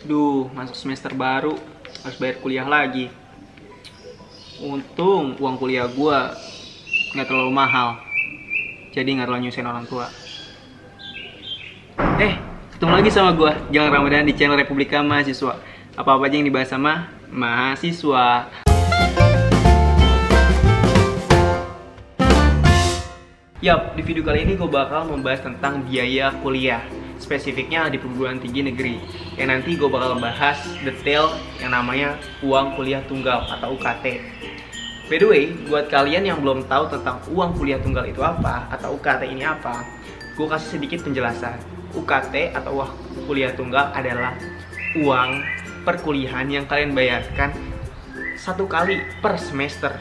Duh, masuk semester baru, harus bayar kuliah lagi. Untung uang kuliah gua nggak terlalu mahal, jadi nggak terlalu nyusahin orang tua. Eh, ketemu lagi sama gua, Jangan Ramadan di channel Republika Mahasiswa. Apa-apa aja yang dibahas sama mahasiswa. Yap, di video kali ini gue bakal membahas tentang biaya kuliah Spesifiknya di perguruan tinggi negeri. Yang nanti gue bakal bahas detail yang namanya uang kuliah tunggal atau UKT By the way, buat kalian yang belum tahu tentang uang kuliah tunggal itu apa Atau UKT ini apa Gue kasih sedikit penjelasan. UKT atau uang kuliah tunggal adalah uang perkuliahan yang kalian bayarkan satu kali per semester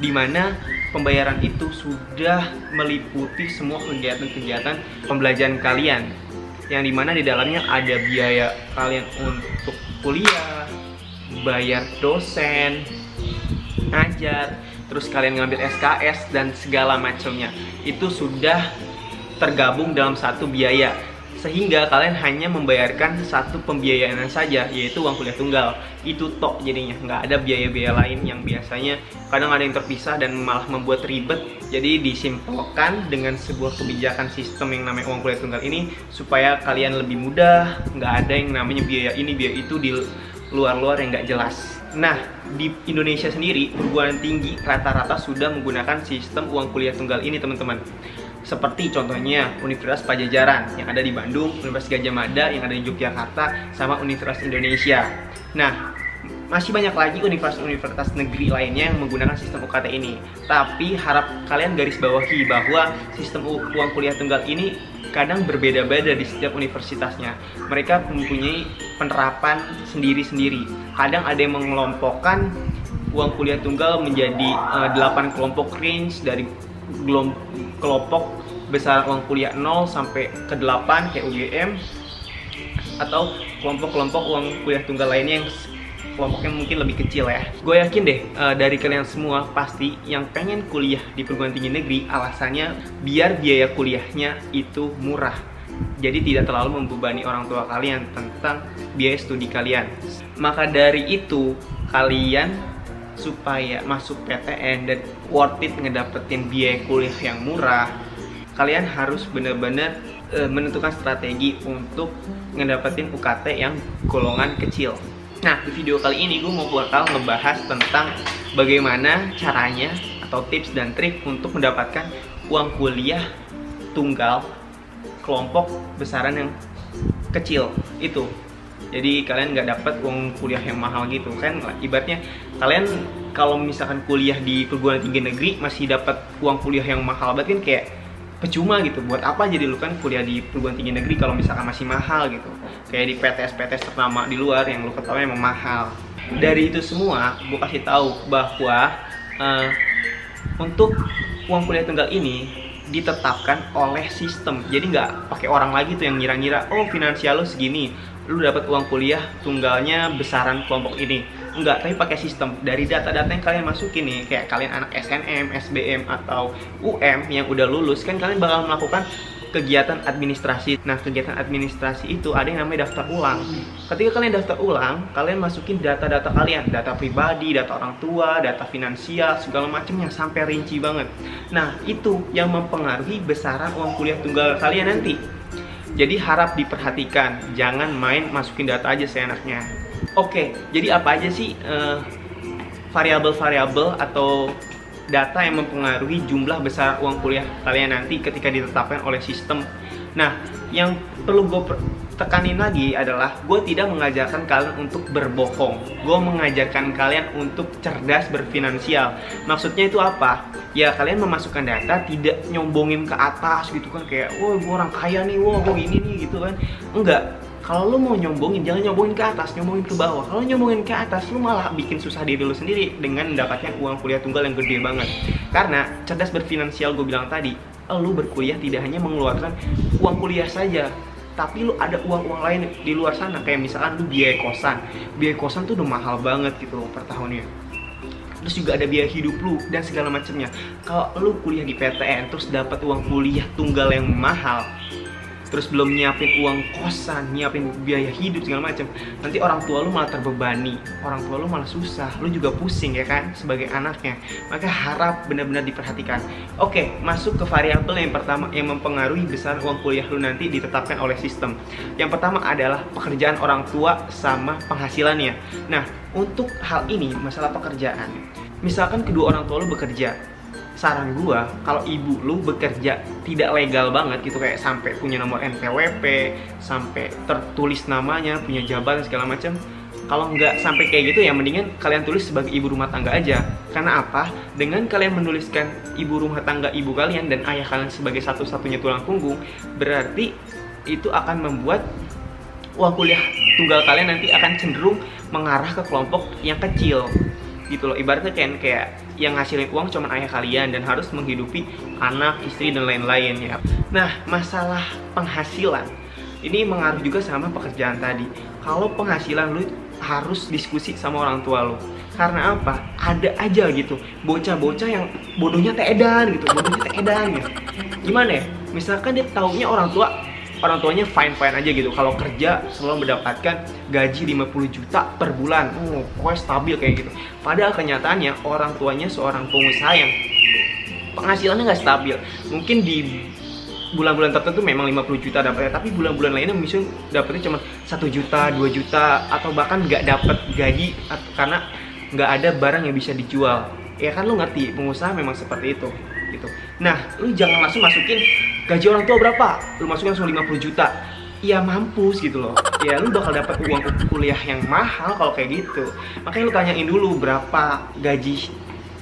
Di mana pembayaran itu sudah meliputi semua kegiatan-kegiatan pembelajaran kalian yang di mana di dalamnya ada biaya kalian untuk kuliah, bayar dosen, ngajar, terus kalian ngambil SKS dan segala macamnya. Itu sudah tergabung dalam satu biaya sehingga kalian hanya membayarkan satu pembiayaan saja yaitu uang kuliah tunggal. Itu tok jadinya. Nggak ada biaya-biaya lain yang biasanya kadang ada yang terpisah dan malah membuat ribet. Jadi disimpulkan dengan sebuah kebijakan sistem yang namanya uang kuliah tunggal ini supaya kalian lebih mudah nggak ada yang namanya biaya ini biaya itu di luar-luar yang nggak jelas. Nah, di Indonesia sendiri, perguruan tinggi rata-rata sudah menggunakan sistem uang kuliah tunggal ini, teman-teman seperti contohnya Universitas Pajajaran yang ada di Bandung, Universitas Gajah Mada yang ada di Yogyakarta, sama Universitas Indonesia. Nah, masih banyak lagi universitas-universitas negeri lainnya yang menggunakan sistem UKT ini. Tapi harap kalian garis bawahi bahwa sistem uang kuliah tunggal ini kadang berbeda-beda di setiap universitasnya. Mereka mempunyai penerapan sendiri-sendiri. Kadang ada yang mengelompokkan uang kuliah tunggal menjadi uh, eh, 8 kelompok range dari kelompok besar uang kuliah 0 sampai ke 8 kayak UGM atau kelompok-kelompok uang kuliah tunggal lainnya yang kelompoknya mungkin lebih kecil ya. Gue yakin deh uh, dari kalian semua pasti yang pengen kuliah di perguruan tinggi negeri alasannya biar biaya kuliahnya itu murah. Jadi tidak terlalu membebani orang tua kalian tentang biaya studi kalian. Maka dari itu kalian supaya masuk PTN dan worth it ngedapetin biaya kuliah yang murah kalian harus benar-benar e, menentukan strategi untuk ngedapetin UKT yang golongan kecil. Nah, di video kali ini gue mau bakal ngebahas tentang bagaimana caranya atau tips dan trik untuk mendapatkan uang kuliah tunggal kelompok besaran yang kecil itu. Jadi kalian nggak dapat uang kuliah yang mahal gitu kan? Ibaratnya kalian kalau misalkan kuliah di perguruan tinggi negeri masih dapat uang kuliah yang mahal berarti kan? Kayak percuma gitu buat apa jadi lu kan kuliah di perguruan tinggi negeri kalau misalkan masih mahal gitu. Kayak di PTS PTS ternama di luar yang lu ketahui emang mahal. Dari itu semua gue kasih tahu bahwa uh, untuk uang kuliah tunggal ini ditetapkan oleh sistem. Jadi nggak pakai orang lagi tuh yang ngira-ngira oh finansial lo segini lu dapat uang kuliah tunggalnya besaran kelompok ini enggak tapi pakai sistem dari data-data yang kalian masukin nih kayak kalian anak SNM, SBM atau UM yang udah lulus kan kalian bakal melakukan kegiatan administrasi. Nah, kegiatan administrasi itu ada yang namanya daftar ulang. Ketika kalian daftar ulang, kalian masukin data-data kalian, data pribadi, data orang tua, data finansial, segala macam yang sampai rinci banget. Nah, itu yang mempengaruhi besaran uang kuliah tunggal kalian nanti. Jadi harap diperhatikan, jangan main masukin data aja seenaknya. Oke, jadi apa aja sih uh, variabel-variabel atau data yang mempengaruhi jumlah besar uang kuliah kalian nanti ketika ditetapkan oleh sistem. Nah, yang perlu gue tekanin lagi adalah gue tidak mengajarkan kalian untuk berbohong. Gue mengajarkan kalian untuk cerdas berfinansial. Maksudnya itu apa? Ya kalian memasukkan data tidak nyombongin ke atas gitu kan kayak, wah gue orang kaya nih, wah gue ini nih gitu kan. Enggak, kalau lu mau nyombongin jangan nyombongin ke atas nyombongin ke bawah kalau nyombongin ke atas lu malah bikin susah diri lu sendiri dengan mendapatkan uang kuliah tunggal yang gede banget karena cerdas berfinansial gue bilang tadi lu berkuliah tidak hanya mengeluarkan uang kuliah saja tapi lu ada uang-uang lain di luar sana kayak misalkan lu biaya kosan. Biaya kosan tuh udah mahal banget gitu loh per tahunnya. Terus juga ada biaya hidup lu dan segala macamnya. Kalau lu kuliah di PTN terus dapat uang kuliah tunggal yang mahal terus belum nyiapin uang kosan, nyiapin biaya hidup segala macam, nanti orang tua lu malah terbebani, orang tua lu malah susah, lu juga pusing ya kan sebagai anaknya. Maka harap benar-benar diperhatikan. Oke, masuk ke variabel yang pertama yang mempengaruhi besar uang kuliah lu nanti ditetapkan oleh sistem. Yang pertama adalah pekerjaan orang tua sama penghasilannya. Nah, untuk hal ini masalah pekerjaan, misalkan kedua orang tua lu bekerja, saran gua kalau ibu lu bekerja tidak legal banget gitu kayak sampai punya nomor NPWP, sampai tertulis namanya, punya jabatan segala macam. Kalau nggak sampai kayak gitu ya mendingan kalian tulis sebagai ibu rumah tangga aja. Karena apa? Dengan kalian menuliskan ibu rumah tangga ibu kalian dan ayah kalian sebagai satu-satunya tulang punggung, berarti itu akan membuat uang kuliah tunggal kalian nanti akan cenderung mengarah ke kelompok yang kecil gitu loh ibaratnya kayak kayak yang ngasilin uang cuma ayah kalian dan harus menghidupi anak istri dan lain-lain ya. Nah masalah penghasilan. Ini mengaruh juga sama pekerjaan tadi. Kalau penghasilan lu harus diskusi sama orang tua lu. Karena apa? Ada aja gitu. Bocah-bocah yang bodohnya teedan gitu bodohnya teedan gitu. Gimana ya? Misalkan dia taunya orang tua orang tuanya fine fine aja gitu. Kalau kerja selalu mendapatkan gaji 50 juta per bulan. Oh pokoknya stabil kayak gitu. Padahal kenyataannya orang tuanya seorang pengusaha yang penghasilannya nggak stabil. Mungkin di bulan-bulan tertentu memang 50 juta dapatnya tapi bulan-bulan lainnya misalnya dapatnya cuma satu juta dua juta atau bahkan nggak dapat gaji karena nggak ada barang yang bisa dijual. Ya kan lu ngerti pengusaha memang seperti itu gitu. Nah lu jangan langsung masukin gaji orang tua berapa. Lu masukin langsung 50 juta. Ya mampus gitu loh. Ya lu bakal dapat uang kuliah yang mahal kalau kayak gitu. Makanya lu tanyain dulu berapa gaji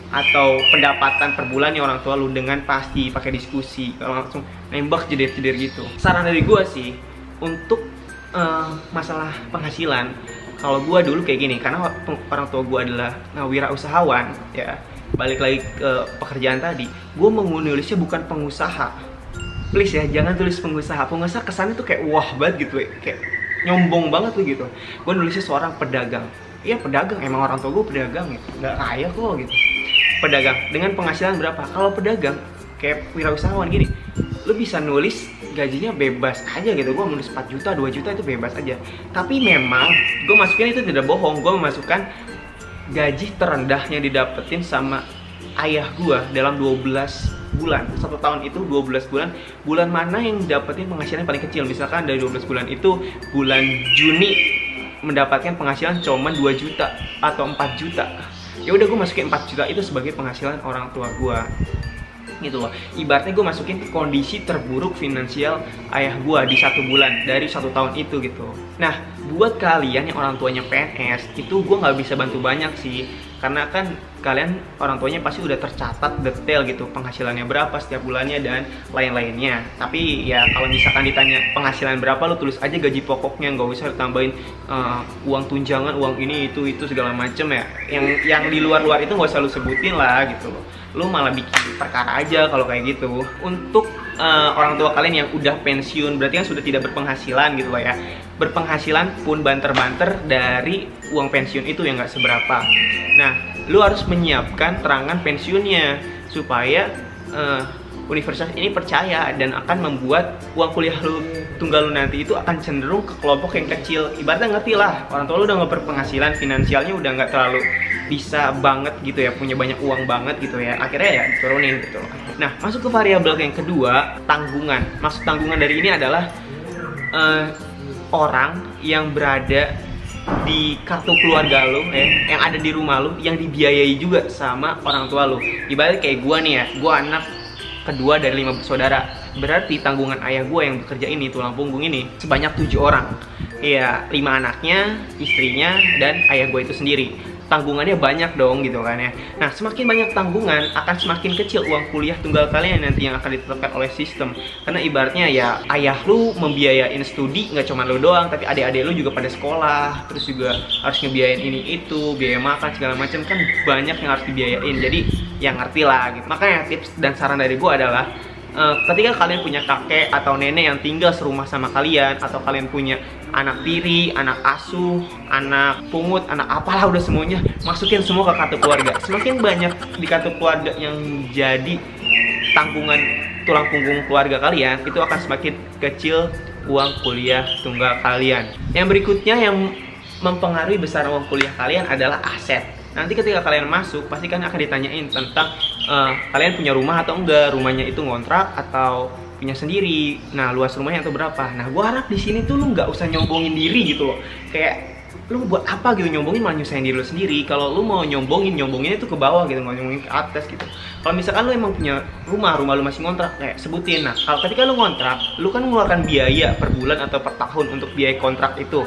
atau pendapatan per bulannya orang tua lu dengan pasti pakai diskusi. Kalau langsung nembak jeder-jeder gitu. Saran dari gue sih untuk uh, masalah penghasilan kalau gue dulu kayak gini karena orang tua gue adalah wirausahawan ya balik lagi ke pekerjaan tadi gue menulisnya bukan pengusaha. Please ya jangan tulis pengusaha. Pengusaha kesannya tuh kayak wah banget gitu kayak nyombong banget tuh gitu. Gue nulisnya seorang pedagang. Iya pedagang. Emang orang tua gue pedagang gitu nggak kaya kok gitu. Pedagang. Dengan penghasilan berapa? Kalau pedagang kayak wirausahawan gini lu bisa nulis gajinya bebas aja gitu. Gue nulis 4 juta 2 juta itu bebas aja. Tapi memang gue masukin itu tidak bohong. Gue memasukkan gaji terendahnya didapetin sama ayah gue dalam 12 bulan. Satu tahun itu 12 bulan. Bulan mana yang dapetin penghasilan paling kecil? Misalkan dari 12 bulan itu bulan Juni mendapatkan penghasilan cuma 2 juta atau 4 juta. Ya udah gue masukin 4 juta itu sebagai penghasilan orang tua gue gitu loh. Ibaratnya gue masukin kondisi terburuk finansial ayah gue di satu bulan dari satu tahun itu gitu. Nah buat kalian yang orang tuanya PNS itu gue nggak bisa bantu banyak sih. Karena kan kalian orang tuanya pasti udah tercatat detail gitu penghasilannya berapa setiap bulannya dan lain-lainnya. Tapi ya kalau misalkan ditanya penghasilan berapa lo tulis aja gaji pokoknya. Nggak usah tambahin uh, uang tunjangan uang ini itu itu segala macem ya. Yang yang di luar-luar itu nggak usah lo sebutin lah gitu loh lo malah bikin perkara aja kalau kayak gitu. Untuk uh, orang tua kalian yang udah pensiun berarti kan sudah tidak berpenghasilan gitu loh ya. Berpenghasilan pun banter-banter dari uang pensiun itu yang nggak seberapa. Nah lu harus menyiapkan terangan pensiunnya supaya uh, universitas ini percaya dan akan membuat uang kuliah lu tunggal lu nanti itu akan cenderung ke kelompok yang kecil. Ibaratnya ngerti lah orang tua lu udah nggak berpenghasilan finansialnya udah nggak terlalu bisa banget gitu ya punya banyak uang banget gitu ya. Akhirnya ya diturunin gitu. Loh nah masuk ke variabel yang kedua tanggungan. Maksud tanggungan dari ini adalah uh, orang yang berada di kartu keluarga lo eh, yang ada di rumah lo yang dibiayai juga sama orang tua lo ibarat kayak gue nih ya gue anak kedua dari lima bersaudara berarti tanggungan ayah gue yang bekerja ini tulang punggung ini sebanyak tujuh orang. Iya, lima anaknya, istrinya, dan ayah gue itu sendiri tanggungannya banyak dong gitu kan ya. Nah, semakin banyak tanggungan akan semakin kecil uang kuliah tunggal kalian nanti yang akan ditetapkan oleh sistem. Karena ibaratnya ya ayah lu membiayain studi nggak cuma lu doang, tapi adik-adik lu juga pada sekolah, terus juga harus ngebiayain ini itu, biaya makan segala macam kan banyak yang harus dibiayain. Jadi yang ngerti lah gitu. Makanya tips dan saran dari gua adalah uh, ketika kalian punya kakek atau nenek yang tinggal serumah sama kalian atau kalian punya anak tiri, anak asuh, anak pungut, anak apalah udah semuanya masukin semua ke kartu keluarga. Semakin banyak di kartu keluarga yang jadi tanggungan tulang punggung keluarga kalian itu akan semakin kecil uang kuliah tunggal kalian. Yang berikutnya yang mempengaruhi besar uang kuliah kalian adalah aset. Nanti ketika kalian masuk, pasti kan akan ditanyain tentang uh, kalian punya rumah atau enggak, rumahnya itu ngontrak atau punya sendiri. Nah, luas rumahnya itu berapa? Nah, gua harap di sini tuh lu nggak usah nyombongin diri gitu loh. Kayak lu buat apa gitu? Nyombongin malah nyusahin diri lu sendiri. Kalau lu mau nyombongin nyombongin itu ke bawah gitu mau nyombongin ke atas gitu. Kalau misalkan lu emang punya rumah rumah lu masih ngontrak kayak sebutin. Nah kalau ketika lu ngontrak lu kan mengeluarkan biaya per bulan atau per tahun untuk biaya kontrak itu.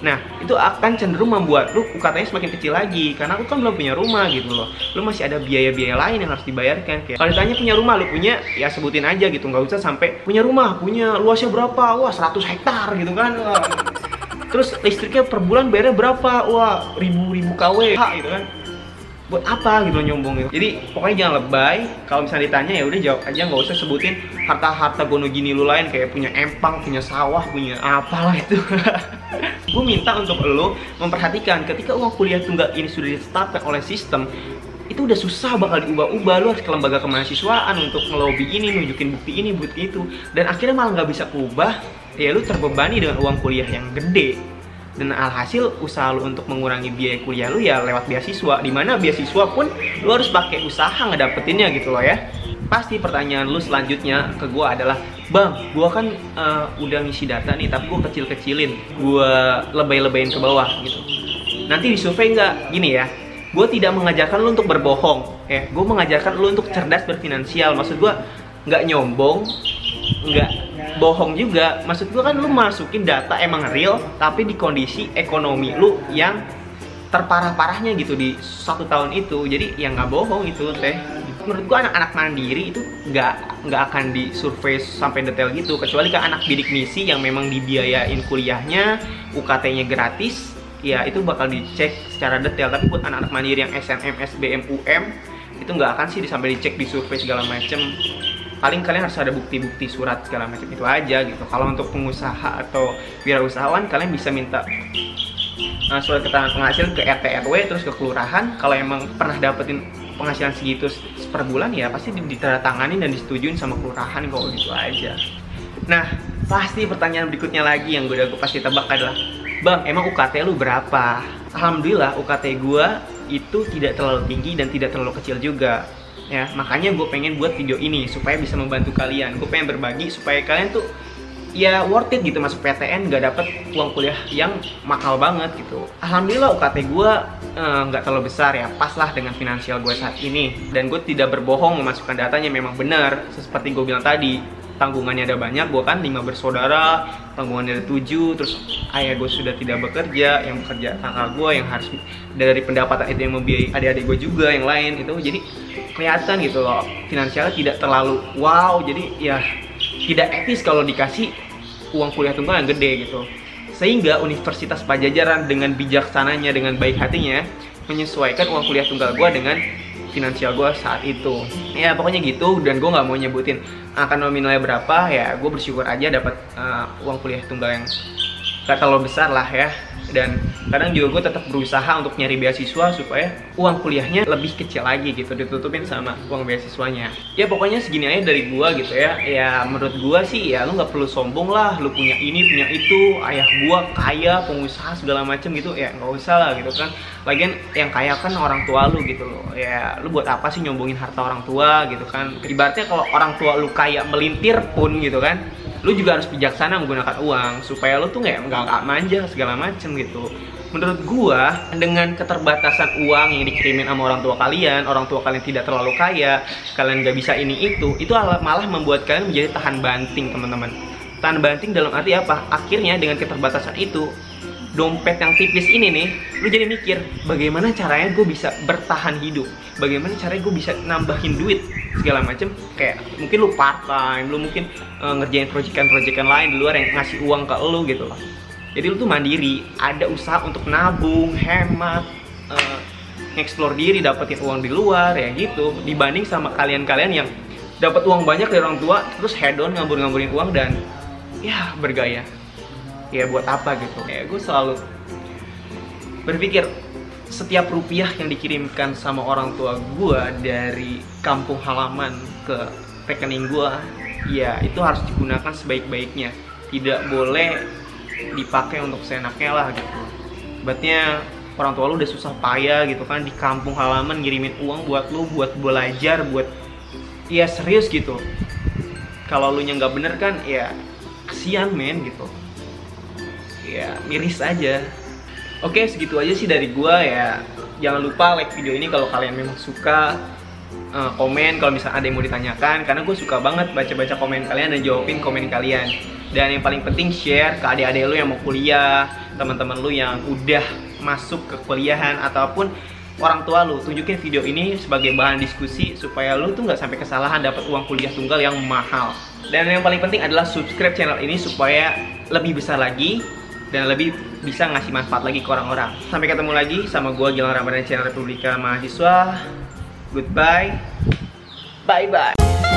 Nah itu akan cenderung membuat lu UKT-nya semakin kecil lagi. Karena lu kan belum punya rumah gitu loh. Lu masih ada biaya-biaya lain yang harus dibayarkan. Kayak kalau ditanya punya rumah lu punya ya sebutin aja gitu. Nggak usah sampai punya rumah punya luasnya berapa? Wah 100 hektar gitu kan terus listriknya per bulan bayarnya berapa? Wah ribu-ribu kW gitu kan. Buat apa gitu nyombong gitu. Jadi pokoknya jangan lebay. Kalau misalnya ditanya ya udah jawab aja nggak usah sebutin harta-harta gono gini lu lain. Kayak punya empang punya sawah punya apalah itu. Gue minta untuk lo memperhatikan ketika uang kuliah tunggal ini sudah ditetapkan oleh sistem itu udah susah bakal diubah-ubah. Lu harus ke lembaga kemahasiswaan untuk ngelobi ini nunjukin bukti ini bukti itu. Dan akhirnya malah nggak bisa kubah. Ya lu terbebani dengan uang kuliah yang gede. Dan alhasil usaha lu untuk mengurangi biaya kuliah lu ya lewat beasiswa. Di mana beasiswa pun lu harus pakai usaha ngedapetinnya gitu loh ya. Pasti pertanyaan lu selanjutnya ke gua adalah bang gua kan uh, udah ngisi data nih tapi gua kecil-kecilin. Gua lebay-lebayin ke bawah gitu. Nanti di survei nggak? Gini ya gue tidak mengajarkan lu untuk berbohong ya. Gue mengajarkan lu untuk cerdas berfinansial. Maksud gue nggak nyombong nggak bohong juga. Maksud gue kan lu masukin data emang real tapi di kondisi ekonomi lu yang terparah-parahnya gitu di satu tahun itu. Jadi ya nggak bohong itu teh. Menurut gua anak-anak mandiri itu nggak nggak akan disurvei sampai detail gitu. Kecuali ke anak bidik misi yang memang dibiayain kuliahnya UKT-nya gratis ya itu bakal dicek secara detail. Tapi buat anak-anak mandiri yang SNM, SBM, UM itu nggak akan sih sampai dicek di survei segala macem. Paling kalian harus ada bukti-bukti surat segala macam itu aja gitu. Kalau untuk pengusaha atau wirausahawan kalian bisa minta uh, surat keterangan penghasilan ke RT RW terus ke kelurahan. Kalau emang pernah dapetin penghasilan segitu per bulan ya pasti ditandatangani dan disetujuin sama kelurahan kalau gitu aja. Nah pasti pertanyaan berikutnya lagi yang gue udah gue pasti tebak adalah Bang, emang UKT lu berapa? Alhamdulillah UKT gue itu tidak terlalu tinggi dan tidak terlalu kecil juga. Ya makanya gue pengen buat video ini supaya bisa membantu kalian. Gue pengen berbagi supaya kalian tuh ya worth it gitu masuk PTN gak dapet uang kuliah yang mahal banget gitu. Alhamdulillah UKT gue eh, nggak terlalu besar ya. Pas lah dengan finansial gue saat ini. Dan gue tidak berbohong memasukkan datanya memang benar seperti gue bilang tadi tanggungannya ada banyak gue kan lima bersaudara tanggungannya ada tujuh terus ayah gue sudah tidak bekerja yang bekerja kakak gue yang harus dari pendapatan itu yang membiayai adik-adik gue juga yang lain itu jadi kelihatan gitu loh finansialnya tidak terlalu wow jadi ya tidak etis kalau dikasih uang kuliah tunggal yang gede gitu. Sehingga Universitas Pajajaran dengan bijaksananya dengan baik hatinya menyesuaikan uang kuliah tunggal gue dengan finansial gue saat itu. Ya pokoknya gitu dan gue nggak mau nyebutin akan nominalnya berapa ya gue bersyukur aja dapat uh, uang kuliah tunggal yang gak terlalu besar lah ya dan kadang juga gue tetap berusaha untuk nyari beasiswa supaya uang kuliahnya lebih kecil lagi gitu ditutupin sama uang beasiswanya. Ya pokoknya segini aja dari gue gitu ya. Ya menurut gue sih ya lu nggak perlu sombong lah. Lu punya ini punya itu ayah gue kaya pengusaha segala macem gitu. Ya nggak usah lah gitu kan. Lagian yang kaya kan orang tua lu gitu loh. Ya lu buat apa sih nyombongin harta orang tua gitu kan? Ibaratnya kalau orang tua lu kaya melintir pun gitu kan lu juga harus bijaksana menggunakan uang supaya lu tuh nggak nggak manja segala macem gitu. Menurut gua dengan keterbatasan uang yang dikirimin sama orang tua kalian orang tua kalian tidak terlalu kaya kalian nggak bisa ini itu itu malah membuat kalian menjadi tahan banting teman-teman. Tahan banting dalam arti apa? Akhirnya dengan keterbatasan itu dompet yang tipis ini nih lu jadi mikir bagaimana caranya gue bisa bertahan hidup? Bagaimana caranya gue bisa nambahin duit? Segala macem kayak mungkin lu part time lu mungkin uh, ngerjain proyekan-proyekan lain di luar yang ngasih uang ke lu gitu loh. Jadi lu tuh mandiri ada usaha untuk nabung hemat uh, explore diri dapetin uang di luar ya gitu. Dibanding sama kalian-kalian yang dapat uang banyak dari orang tua terus head on ngambur-ngamburin uang dan ya bergaya ya buat apa gitu. Ya gue selalu berpikir setiap rupiah yang dikirimkan sama orang tua gue dari kampung halaman ke rekening gue ya itu harus digunakan sebaik-baiknya. Tidak boleh dipakai untuk seenaknya lah gitu. Berarti orang tua lu udah susah payah gitu kan di kampung halaman ngirimin uang buat lu buat belajar buat ya serius gitu. Kalau lu nya nggak bener kan ya kesian men gitu ya miris aja. Oke segitu aja sih dari gua ya. Jangan lupa like video ini kalau kalian memang suka uh, komen kalau misalnya ada yang mau ditanyakan karena gue suka banget baca-baca komen kalian dan jawabin komen kalian. Dan yang paling penting share ke adik-adik lu yang mau kuliah teman-teman lu yang udah masuk ke kuliahan ataupun orang tua lu. Tunjukin video ini sebagai bahan diskusi supaya lu tuh nggak sampai kesalahan dapat uang kuliah tunggal yang mahal. Dan yang paling penting adalah subscribe channel ini supaya lebih besar lagi dan lebih bisa ngasih manfaat lagi ke orang-orang. Sampai ketemu lagi sama gue Gilang Ramadan channel Republika Mahasiswa. Goodbye. Bye bye.